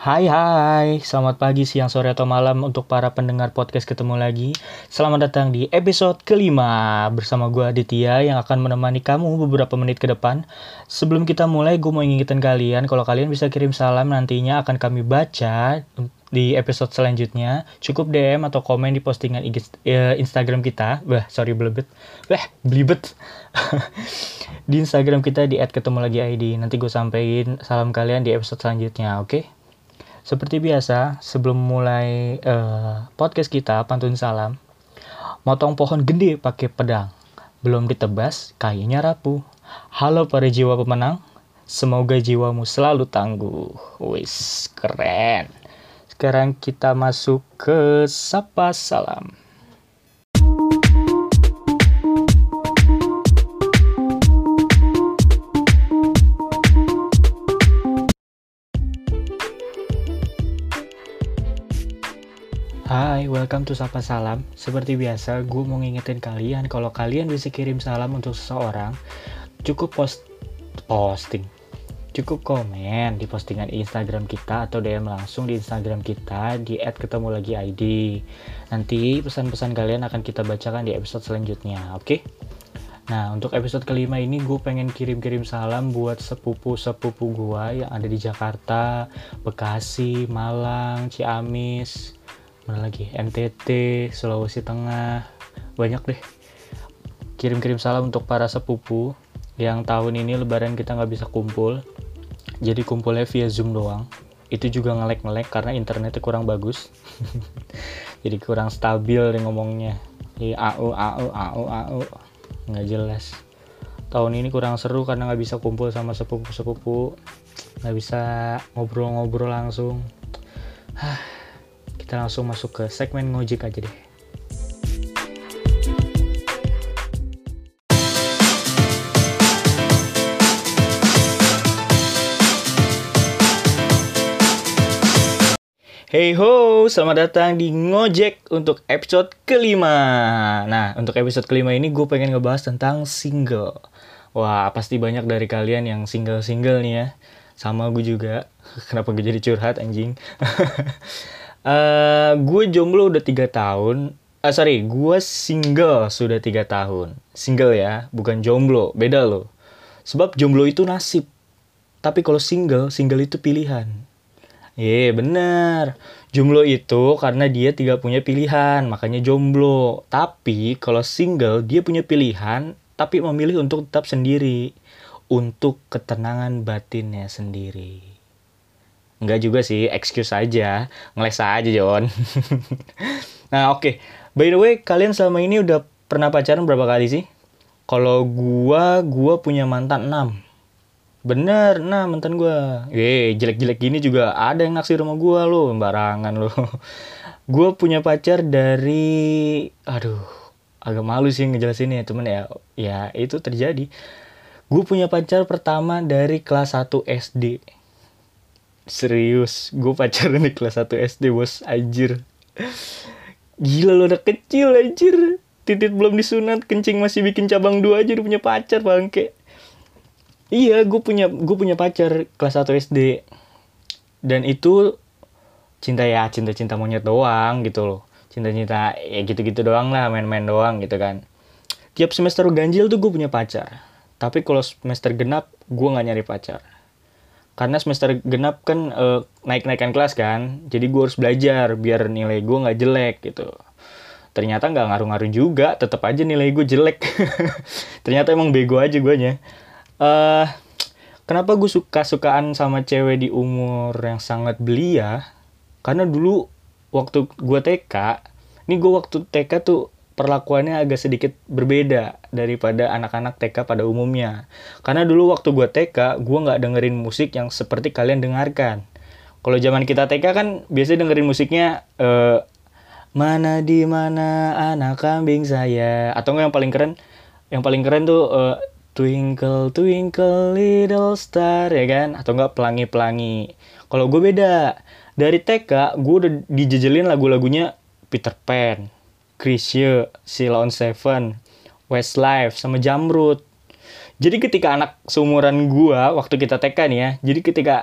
Hai hai, selamat pagi, siang, sore, atau malam untuk para pendengar podcast ketemu lagi. Selamat datang di episode kelima bersama gue Aditya yang akan menemani kamu beberapa menit ke depan. Sebelum kita mulai, gue mau ingetin kalian kalau kalian bisa kirim salam nantinya akan kami baca di episode selanjutnya. Cukup DM atau komen di postingan eh, Instagram kita. Wah, sorry belibet. Wah, belibet. di Instagram kita di @ketemu_lagi_id. Nanti gue sampein salam kalian di episode selanjutnya, oke? Okay? Seperti biasa, sebelum mulai uh, podcast kita, pantun salam, motong pohon gede pakai pedang. Belum ditebas, kayunya rapuh. Halo para jiwa pemenang, semoga jiwamu selalu tangguh. Wis, keren. Sekarang kita masuk ke Sapa Salam. Hai, welcome to Sapa Salam. Seperti biasa, gue mau ngingetin kalian kalau kalian bisa kirim salam untuk seseorang, cukup post posting, cukup komen di postingan Instagram kita atau DM langsung di Instagram kita di @ketemu_lagi_id. Nanti pesan-pesan kalian akan kita bacakan di episode selanjutnya, oke? Okay? Nah, untuk episode kelima ini gue pengen kirim-kirim salam buat sepupu-sepupu gue yang ada di Jakarta, Bekasi, Malang, Ciamis, mana lagi? NTT Sulawesi Tengah. Banyak deh. Kirim-kirim salam untuk para sepupu yang tahun ini lebaran kita nggak bisa kumpul. Jadi kumpulnya via zoom doang. Itu juga ngelek-ngelek karena internetnya kurang bagus. Jadi kurang stabil nih ngomongnya. Di AU AU AU AU nggak jelas. Tahun ini kurang seru karena nggak bisa kumpul sama sepupu-sepupu. Nggak bisa ngobrol-ngobrol langsung kita langsung masuk ke segmen ngojek aja deh. Hey ho, selamat datang di Ngojek untuk episode kelima. Nah, untuk episode kelima ini gue pengen ngebahas tentang single. Wah, pasti banyak dari kalian yang single-single nih ya. Sama gue juga. Kenapa gue jadi curhat anjing? Uh, gue jomblo udah tiga tahun. Uh, sorry, gue single sudah tiga tahun. Single ya, bukan jomblo. Beda loh. Sebab jomblo itu nasib. Tapi kalau single, single itu pilihan. Iya yeah, bener. Jomblo itu karena dia tidak punya pilihan, makanya jomblo. Tapi kalau single, dia punya pilihan, tapi memilih untuk tetap sendiri. Untuk ketenangan batinnya sendiri. Enggak juga sih, excuse aja. Ngeles aja, John. nah, oke. Okay. By the way, kalian selama ini udah pernah pacaran berapa kali sih? Kalau gua, gua punya mantan 6. Bener, nah mantan gua. Eh, jelek-jelek gini juga ada yang naksir sama gua lo, barangan lo. gua punya pacar dari aduh, agak malu sih ngejelasinnya, temen ya. Ya, itu terjadi. Gue punya pacar pertama dari kelas 1 SD Serius, gue pacaran di kelas 1 SD bos, anjir. Gila lo udah kecil anjir. Titit belum disunat, kencing masih bikin cabang dua aja udah punya pacar bangke. Iya, gue punya gue punya pacar kelas 1 SD. Dan itu cinta ya, cinta-cinta monyet doang gitu loh. Cinta-cinta ya gitu-gitu doang lah, main-main doang gitu kan. Tiap semester ganjil tuh gue punya pacar. Tapi kalau semester genap, gue gak nyari pacar karena semester genap kan uh, naik-naikan kelas kan. Jadi gue harus belajar biar nilai gue nggak jelek gitu. Ternyata nggak ngaruh-ngaruh juga tetap aja nilai gue jelek. Ternyata emang bego aja gue nya uh, kenapa gue suka sukaan sama cewek di umur yang sangat belia? Karena dulu waktu gue TK ini gue waktu TK tuh perlakuannya agak sedikit berbeda daripada anak-anak TK pada umumnya. Karena dulu waktu gue TK, gue nggak dengerin musik yang seperti kalian dengarkan. Kalau zaman kita TK kan biasanya dengerin musiknya uh, mana di mana anak kambing saya? Atau yang paling keren yang paling keren tuh uh, twinkle twinkle little star ya kan? Atau enggak pelangi pelangi kalau gue beda. Dari TK gue udah dijejelin lagu-lagunya Peter Pan Chrisye, Silon Seven, Westlife, sama Jamrut. Jadi ketika anak seumuran gua waktu kita TK nih ya, jadi ketika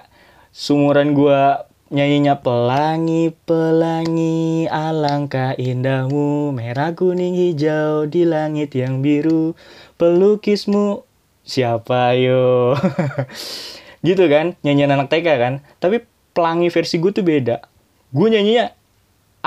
seumuran gua nyanyinya pelangi pelangi alangkah indahmu merah kuning hijau di langit yang biru pelukismu siapa yo? Gitu kan nyanyian anak TK kan. Tapi pelangi versi gue tuh beda. Gue nyanyinya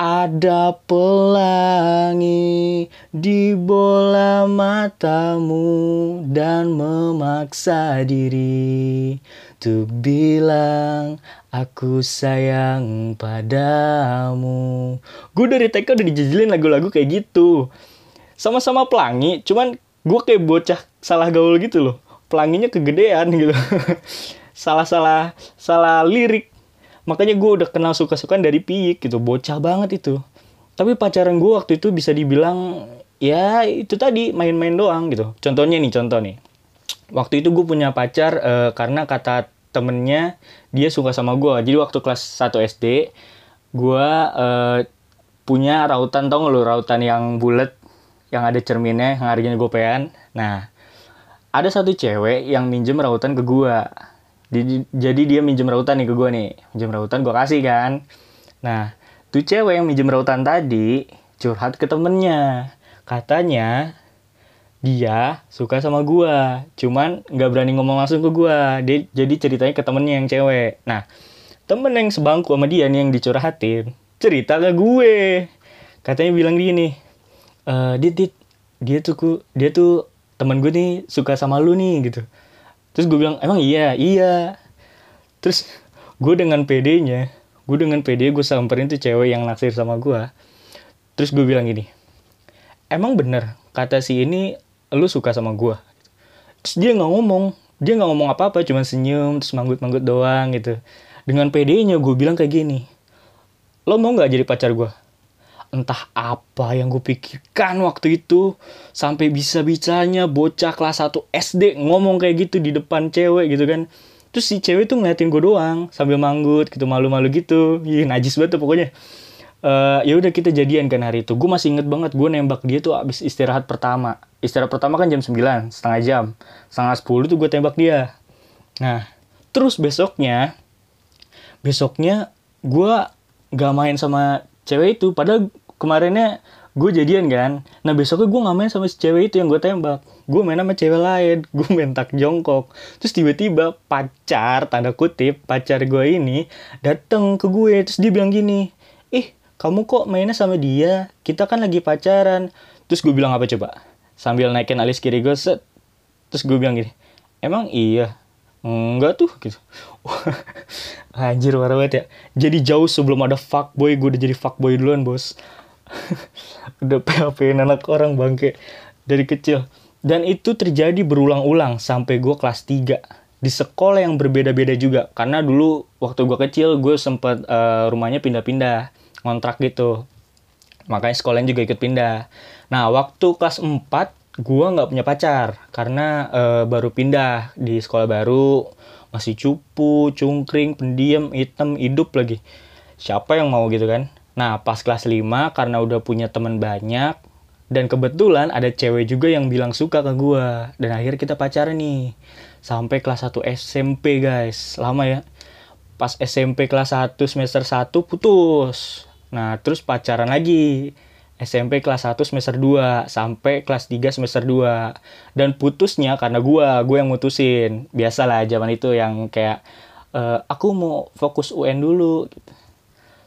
ada pelangi di bola matamu dan memaksa diri Untuk bilang aku sayang padamu. Gue dari TK udah dijajalin lagu-lagu kayak gitu. Sama-sama pelangi, cuman gue kayak bocah salah gaul gitu loh. Pelanginya kegedean gitu. Salah-salah, salah lirik makanya gue udah kenal suka-sukaan dari Piyik gitu bocah banget itu. Tapi pacaran gue waktu itu bisa dibilang ya itu tadi main-main doang gitu. Contohnya nih contoh nih. Waktu itu gue punya pacar uh, karena kata temennya dia suka sama gue jadi waktu kelas 1 SD gue uh, punya rautan tau gak lo rautan yang bulat yang ada cerminnya yang harganya gopean. Nah ada satu cewek yang minjem rautan ke gue jadi dia minjem rautan nih ke gue nih. Minjem rautan gue kasih kan. Nah tuh cewek yang minjem rautan tadi curhat ke temennya. Katanya dia suka sama gue cuman nggak berani ngomong langsung ke gue dia jadi ceritanya ke temennya yang cewek. Nah temen yang sebangku sama dia nih yang dicurhatin cerita ke gue. Katanya bilang gini e, dit dit dia tuh dia tuh temen gue nih suka sama lu nih gitu terus gue bilang emang iya? Iya. Terus gue dengan PD-nya gue dengan PD gue samperin tuh cewek yang naksir sama gue terus gue bilang gini emang bener kata si ini lu suka sama gue terus dia nggak ngomong dia nggak ngomong apa-apa cuma senyum terus manggut-manggut doang gitu. Dengan PD-nya gue bilang kayak gini lo mau nggak jadi pacar gue entah apa yang gue pikirkan waktu itu. Sampai bisa bicanya bocah kelas 1 SD ngomong kayak gitu di depan cewek gitu kan. Terus si cewek tuh ngeliatin gue doang sambil manggut gitu malu-malu gitu. Ih, najis banget tuh pokoknya. Uh, ya udah kita jadian kan hari itu. Gue masih inget banget gue nembak dia tuh abis istirahat pertama. Istirahat pertama kan jam 9 setengah jam. Setengah 10 tuh gue tembak dia. Nah terus besoknya besoknya gue gak main sama cewek itu. Padahal kemarinnya gue jadian kan. Nah besoknya gue nggak main sama si cewek itu yang gue tembak. Gue main sama cewek lain. Gue main tak jongkok. Terus tiba-tiba pacar tanda kutip pacar gue ini dateng ke gue. Terus dia bilang gini ih kamu kok mainnya sama dia? Kita kan lagi pacaran. Terus gue bilang apa coba? Sambil naikin alis kiri gue set. Terus gue bilang gini emang iya? Enggak tuh gitu. Anjir parah banget ya. Jadi jauh sebelum ada fuckboy gue udah jadi fuckboy duluan bos udah PHP anak orang bangke dari kecil. Dan itu terjadi berulang-ulang sampai gue kelas 3 di sekolah yang berbeda-beda juga. Karena dulu waktu gue kecil gue sempet uh, rumahnya pindah-pindah. Ngontrak gitu. Makanya sekolahnya juga ikut pindah. Nah waktu kelas 4 gue nggak punya pacar. Karena uh, baru pindah di sekolah baru. Masih cupu cungkring pendiam hitam hidup lagi. Siapa yang mau gitu kan Nah, pas kelas 5 karena udah punya teman banyak dan kebetulan ada cewek juga yang bilang suka ke gue dan akhirnya kita pacaran nih sampai kelas 1 SMP guys. Lama ya. Pas SMP kelas 1 semester 1 putus. Nah terus pacaran lagi. SMP kelas 1 semester 2 sampai kelas 3 semester 2 dan putusnya karena gue gue yang mutusin. Biasalah zaman itu yang kayak e, aku mau fokus UN dulu gitu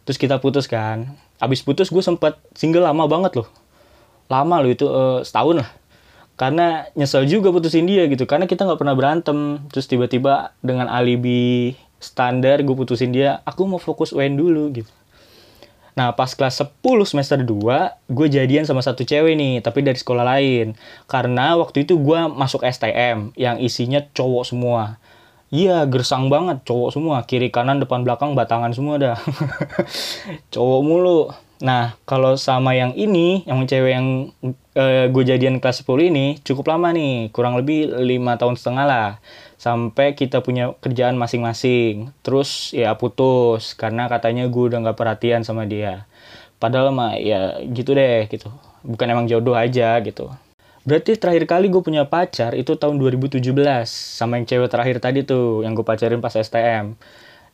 terus kita putus kan. Abis putus gue sempet single lama banget loh. Lama loh itu uh, setahun lah. Karena nyesel juga putusin dia gitu karena kita nggak pernah berantem. Terus tiba-tiba dengan alibi standar gue putusin dia aku mau fokus UN dulu gitu. Nah pas kelas 10 semester 2 gue jadian sama satu cewek nih tapi dari sekolah lain. Karena waktu itu gue masuk STM yang isinya cowok semua Iya, gersang banget cowok semua, kiri kanan depan belakang batangan semua dah. cowok mulu. Nah, kalau sama yang ini, yang cewek yang uh, gue jadian kelas 10 ini cukup lama nih, kurang lebih lima tahun setengah lah. Sampai kita punya kerjaan masing-masing. Terus ya putus karena katanya gue udah nggak perhatian sama dia. Padahal mah ya gitu deh gitu. Bukan emang jodoh aja gitu. Berarti terakhir kali gue punya pacar itu tahun 2017 sama yang cewek terakhir tadi tuh yang gue pacarin pas STM.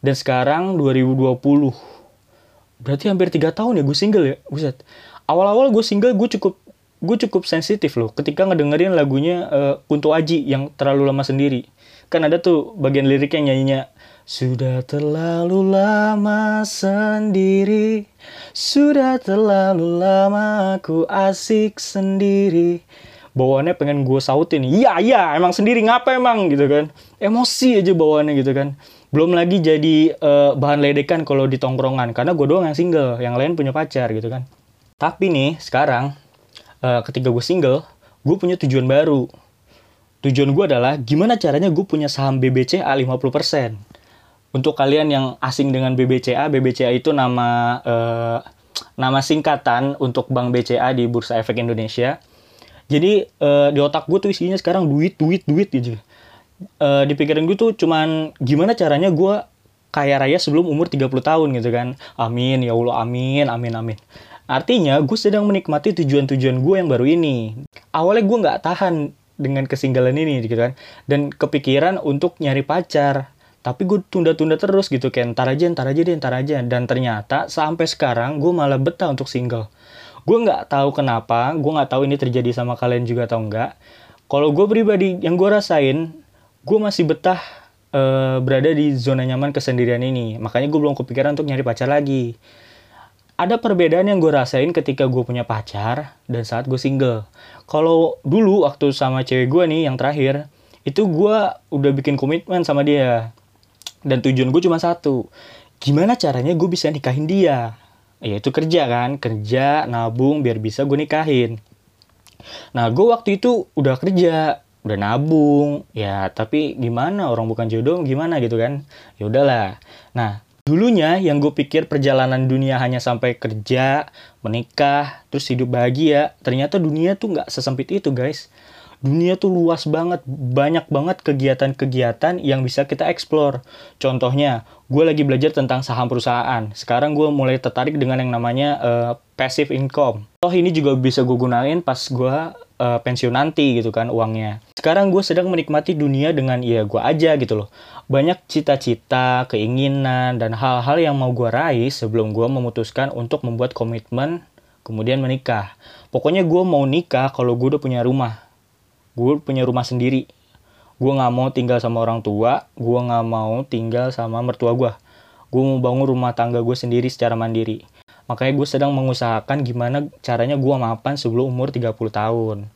Dan sekarang 2020. Berarti hampir tiga tahun ya gue single ya. Buset. Awal-awal gue single gue cukup gue cukup sensitif loh ketika ngedengerin lagunya uh, Kunto Aji yang terlalu lama sendiri. Kan ada tuh bagian lirik yang nyanyinya sudah terlalu lama sendiri Sudah terlalu lama aku asik sendiri Bawaannya pengen gue sautin. Iya iya emang sendiri ngapa emang gitu kan. Emosi aja bawaannya gitu kan. Belum lagi jadi uh, bahan ledekan kalau di tongkrongan Karena gue doang yang single Yang lain punya pacar gitu kan. Tapi nih sekarang uh, Ketika gue single Gue punya tujuan baru. Tujuan gue adalah gimana caranya gue punya saham BBCA 50% untuk kalian yang asing dengan BBCA, BBCA itu nama uh, nama singkatan untuk Bank BCA di Bursa Efek Indonesia. Jadi uh, di otak gue tuh isinya sekarang duit, duit, duit gitu. Uh, di pikiran gue tuh cuman gimana caranya gue kaya raya sebelum umur 30 tahun gitu kan. Amin, ya Allah, amin, amin, amin. Artinya gue sedang menikmati tujuan-tujuan gue yang baru ini. Awalnya gue nggak tahan dengan kesinggalan ini gitu kan. Dan kepikiran untuk nyari pacar tapi gue tunda-tunda terus gitu kayak ntar aja ntar aja deh ntar aja dan ternyata sampai sekarang gue malah betah untuk single gue nggak tahu kenapa gue nggak tahu ini terjadi sama kalian juga atau enggak kalau gue pribadi yang gue rasain gue masih betah uh, berada di zona nyaman kesendirian ini. Makanya gue belum kepikiran untuk nyari pacar lagi. Ada perbedaan yang gue rasain ketika gue punya pacar dan saat gue single. Kalau dulu waktu sama cewek gue nih yang terakhir itu gue udah bikin komitmen sama dia. Dan tujuan gue cuma satu gimana caranya gue bisa nikahin dia ya itu kerja kan. Kerja nabung biar bisa gue nikahin. Nah gue waktu itu udah kerja udah nabung. Ya tapi gimana? Orang bukan jodoh gimana gitu kan? Ya udahlah. Nah dulunya yang gue pikir perjalanan dunia hanya sampai kerja menikah terus hidup bahagia ternyata dunia tuh nggak sesempit itu guys dunia tuh luas banget, banyak banget kegiatan-kegiatan yang bisa kita explore. Contohnya, gue lagi belajar tentang saham perusahaan. Sekarang gue mulai tertarik dengan yang namanya uh, passive income. Toh ini juga bisa gue gunain pas gue uh, pensiun nanti gitu kan uangnya. Sekarang gue sedang menikmati dunia dengan ya gue aja gitu loh. Banyak cita-cita, keinginan, dan hal-hal yang mau gue raih sebelum gue memutuskan untuk membuat komitmen kemudian menikah. Pokoknya gue mau nikah kalau gue udah punya rumah gue punya rumah sendiri. Gue nggak mau tinggal sama orang tua gue nggak mau tinggal sama mertua gue gue mau bangun rumah tangga gue sendiri secara mandiri. Makanya gue sedang mengusahakan gimana caranya gue mapan sebelum umur 30 tahun.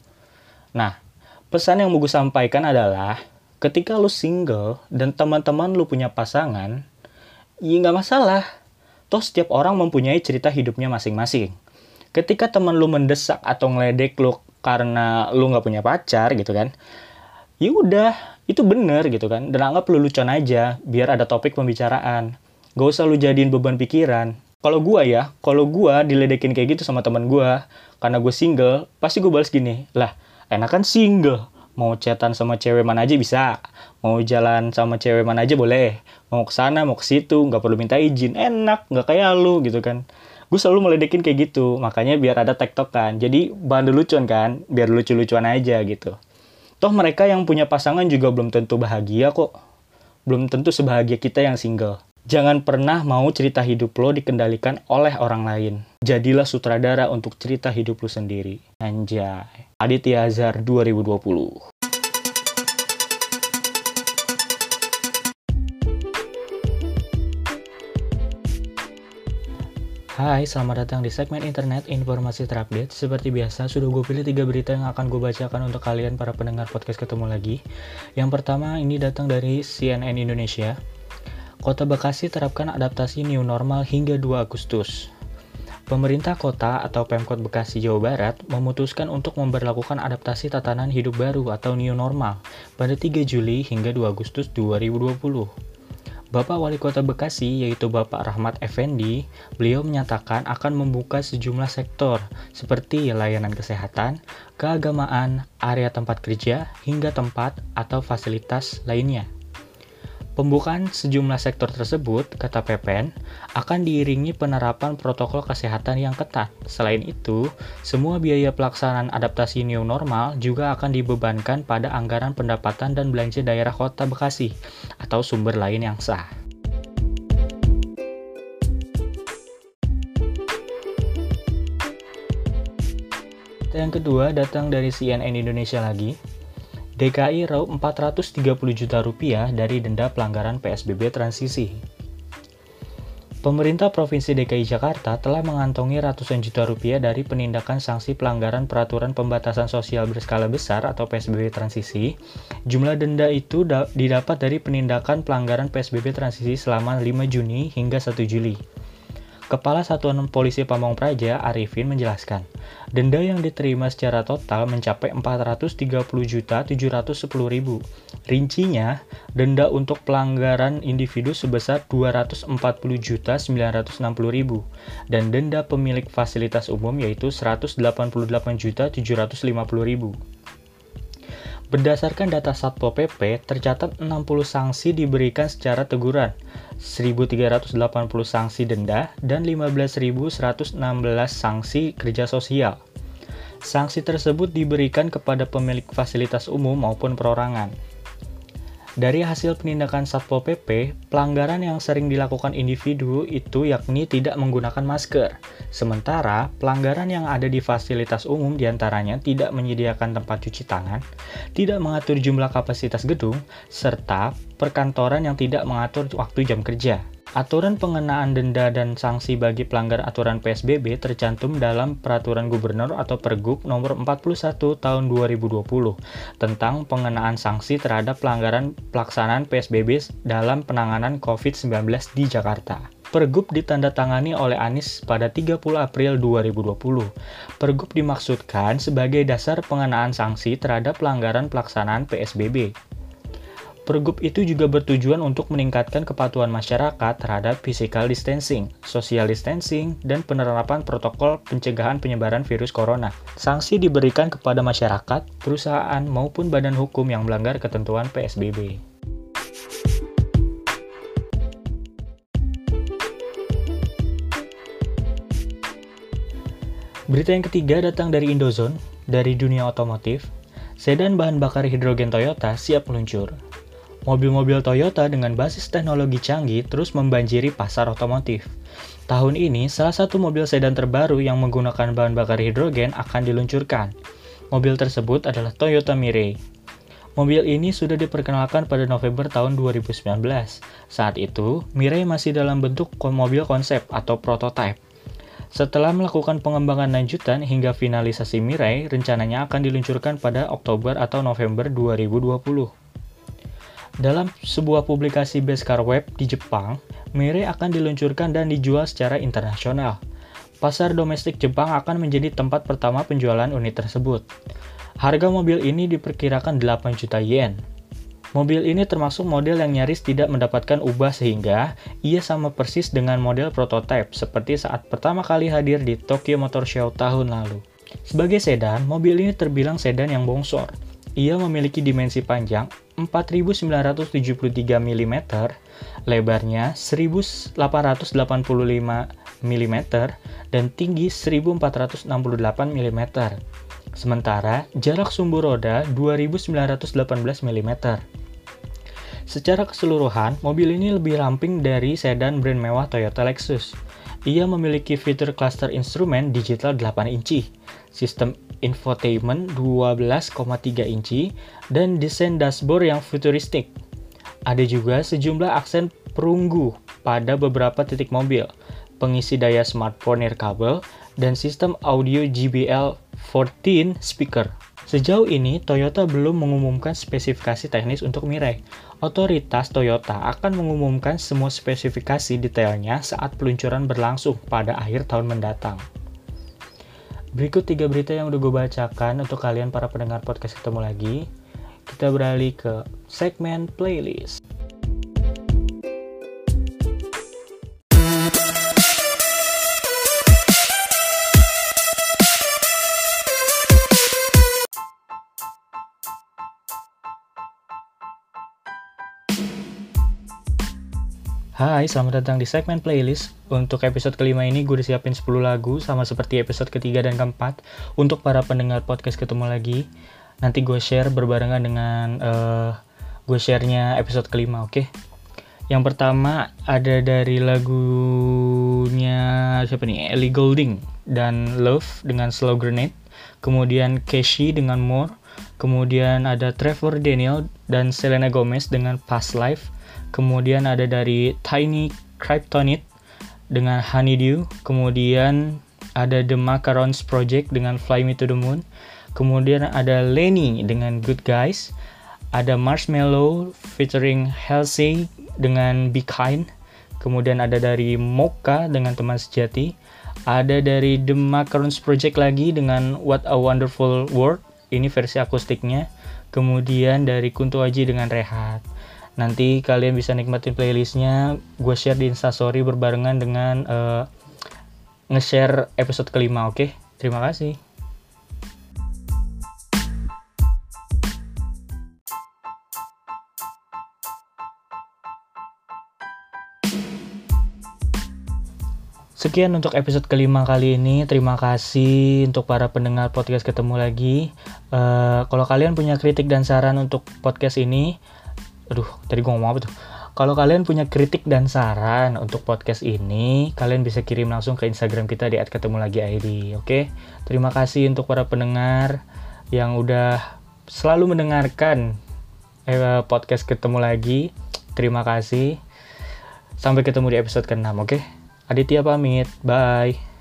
Nah pesan yang mau gue sampaikan adalah ketika lu single dan teman-teman lu punya pasangan ya nggak masalah. Toh setiap orang mempunyai cerita hidupnya masing-masing. Ketika teman lu mendesak atau ngeledek lu karena lu nggak punya pacar gitu kan ya udah itu bener gitu kan. Dan anggap lu lucu aja biar ada topik pembicaraan. Gak usah lu jadiin beban pikiran. Kalau gua ya kalau gua diledekin kayak gitu sama teman gua karena gue single pasti gue balas gini lah enak kan single. Mau chatan sama cewek mana aja bisa. Mau jalan sama cewek mana aja boleh. Mau ke sana mau ke situ nggak perlu minta izin. Enak nggak kayak lu gitu kan gue selalu meledekin kayak gitu. Makanya biar ada tektok kan jadi bahan lucuan kan? Biar lucu-lucuan aja gitu. Toh mereka yang punya pasangan juga belum tentu bahagia kok. Belum tentu sebahagia kita yang single. Jangan pernah mau cerita hidup lo dikendalikan oleh orang lain. Jadilah sutradara untuk cerita hidup lo sendiri. Anjay. Aditya Azhar 2020 Hai, selamat datang di segmen internet informasi terupdate. Seperti biasa, sudah gue pilih tiga berita yang akan gue bacakan untuk kalian para pendengar podcast ketemu lagi. Yang pertama ini datang dari CNN Indonesia. Kota Bekasi terapkan adaptasi new normal hingga 2 Agustus. Pemerintah kota atau Pemkot Bekasi Jawa Barat memutuskan untuk memperlakukan adaptasi tatanan hidup baru atau new normal pada 3 Juli hingga 2 Agustus 2020. Bapak Wali Kota Bekasi yaitu Bapak Rahmat Effendi, beliau menyatakan akan membuka sejumlah sektor seperti layanan kesehatan, keagamaan, area tempat kerja, hingga tempat atau fasilitas lainnya. Pembukaan sejumlah sektor tersebut, kata Pepen, akan diiringi penerapan protokol kesehatan yang ketat. Selain itu, semua biaya pelaksanaan adaptasi new normal juga akan dibebankan pada anggaran pendapatan dan belanja daerah kota Bekasi atau sumber lain yang sah. Yang kedua datang dari CNN Indonesia lagi, DKI raup 430 juta rupiah dari denda pelanggaran PSBB transisi. Pemerintah Provinsi DKI Jakarta telah mengantongi ratusan juta rupiah dari penindakan sanksi pelanggaran peraturan pembatasan sosial berskala besar atau PSBB transisi. Jumlah denda itu didapat dari penindakan pelanggaran PSBB transisi selama 5 Juni hingga 1 Juli. Kepala Satuan Polisi Pamong Praja, Arifin, menjelaskan, denda yang diterima secara total mencapai 430.710.000. Rincinya, denda untuk pelanggaran individu sebesar 240.960.000 dan denda pemilik fasilitas umum yaitu 188.750.000. Berdasarkan data Satpol PP, tercatat 60 sanksi diberikan secara teguran, 1.380 sanksi denda, dan 15.116 sanksi kerja sosial. Sanksi tersebut diberikan kepada pemilik fasilitas umum maupun perorangan. Dari hasil penindakan Satpol PP, pelanggaran yang sering dilakukan individu itu yakni tidak menggunakan masker. Sementara, pelanggaran yang ada di fasilitas umum di antaranya tidak menyediakan tempat cuci tangan, tidak mengatur jumlah kapasitas gedung, serta perkantoran yang tidak mengatur waktu jam kerja. Aturan pengenaan denda dan sanksi bagi pelanggar aturan PSBB tercantum dalam Peraturan Gubernur atau Pergub Nomor 41 Tahun 2020 tentang pengenaan sanksi terhadap pelanggaran pelaksanaan PSBB dalam penanganan COVID-19 di Jakarta. Pergub ditandatangani oleh Anies pada 30 April 2020. Pergub dimaksudkan sebagai dasar pengenaan sanksi terhadap pelanggaran pelaksanaan PSBB. Pergub itu juga bertujuan untuk meningkatkan kepatuhan masyarakat terhadap physical distancing, social distancing, dan penerapan protokol pencegahan penyebaran virus corona. Sanksi diberikan kepada masyarakat, perusahaan, maupun badan hukum yang melanggar ketentuan PSBB. Berita yang ketiga datang dari Indozone, dari dunia otomotif. Sedan bahan bakar hidrogen Toyota siap meluncur. Mobil-mobil Toyota dengan basis teknologi canggih terus membanjiri pasar otomotif. Tahun ini, salah satu mobil sedan terbaru yang menggunakan bahan bakar hidrogen akan diluncurkan. Mobil tersebut adalah Toyota Mirai. Mobil ini sudah diperkenalkan pada November tahun 2019. Saat itu, Mirai masih dalam bentuk mobil konsep atau prototype. Setelah melakukan pengembangan lanjutan hingga finalisasi Mirai, rencananya akan diluncurkan pada Oktober atau November 2020. Dalam sebuah publikasi Beskar Web di Jepang, Mirai akan diluncurkan dan dijual secara internasional. Pasar domestik Jepang akan menjadi tempat pertama penjualan unit tersebut. Harga mobil ini diperkirakan 8 juta yen. Mobil ini termasuk model yang nyaris tidak mendapatkan ubah sehingga ia sama persis dengan model prototipe seperti saat pertama kali hadir di Tokyo Motor Show tahun lalu. Sebagai sedan, mobil ini terbilang sedan yang bongsor. Ia memiliki dimensi panjang 4973 mm, lebarnya 1885 mm, dan tinggi 1468 mm. Sementara jarak sumbu roda 2918 mm. Secara keseluruhan, mobil ini lebih ramping dari sedan brand mewah Toyota Lexus. Ia memiliki fitur cluster instrumen digital 8 inci, sistem infotainment 12,3 inci, dan desain dashboard yang futuristik. Ada juga sejumlah aksen perunggu pada beberapa titik mobil, pengisi daya smartphone nirkabel, dan sistem audio JBL 14 speaker. Sejauh ini, Toyota belum mengumumkan spesifikasi teknis untuk Mirai. Otoritas Toyota akan mengumumkan semua spesifikasi detailnya saat peluncuran berlangsung pada akhir tahun mendatang. Berikut tiga berita yang udah gue bacakan untuk kalian para pendengar podcast ketemu lagi. Kita beralih ke segmen playlist. Hai, selamat datang di segmen playlist. Untuk episode kelima ini gue udah siapin 10 lagu sama seperti episode ketiga dan keempat. Untuk para pendengar podcast ketemu lagi, nanti gue share berbarengan dengan uh, gue sharenya episode kelima, oke? Okay? Yang pertama ada dari lagunya siapa nih Ellie Goulding dan Love dengan Slow Grenade kemudian Casey dengan More kemudian ada Trevor Daniel dan Selena Gomez dengan Past Life kemudian ada dari Tiny Kryptonite dengan Honeydew kemudian ada The Macarons Project dengan Fly Me to the Moon. Kemudian ada Lenny dengan Good Guys. Ada Marshmallow featuring Halsey dengan Be Kind. Kemudian ada dari Mocha dengan teman sejati. Ada dari The Macarons Project lagi dengan What a Wonderful World. Ini versi akustiknya. Kemudian dari Kunto Aji dengan Rehat nanti kalian bisa nikmatin playlistnya gue share di instastory berbarengan dengan uh, nge-share episode kelima oke okay? terima kasih Sekian untuk episode kelima kali ini. Terima kasih untuk para pendengar podcast ketemu lagi. Uh, kalau kalian punya kritik dan saran untuk podcast ini, aduh, tadi gue ngomong apa tuh? Kalau kalian punya kritik dan saran untuk podcast ini, kalian bisa kirim langsung ke Instagram kita di @ketemulagi_id. Oke, terima kasih untuk para pendengar yang udah selalu mendengarkan eh, podcast ketemu lagi. Terima kasih. Sampai ketemu di episode ke-6, oke? Aditya pamit. Bye.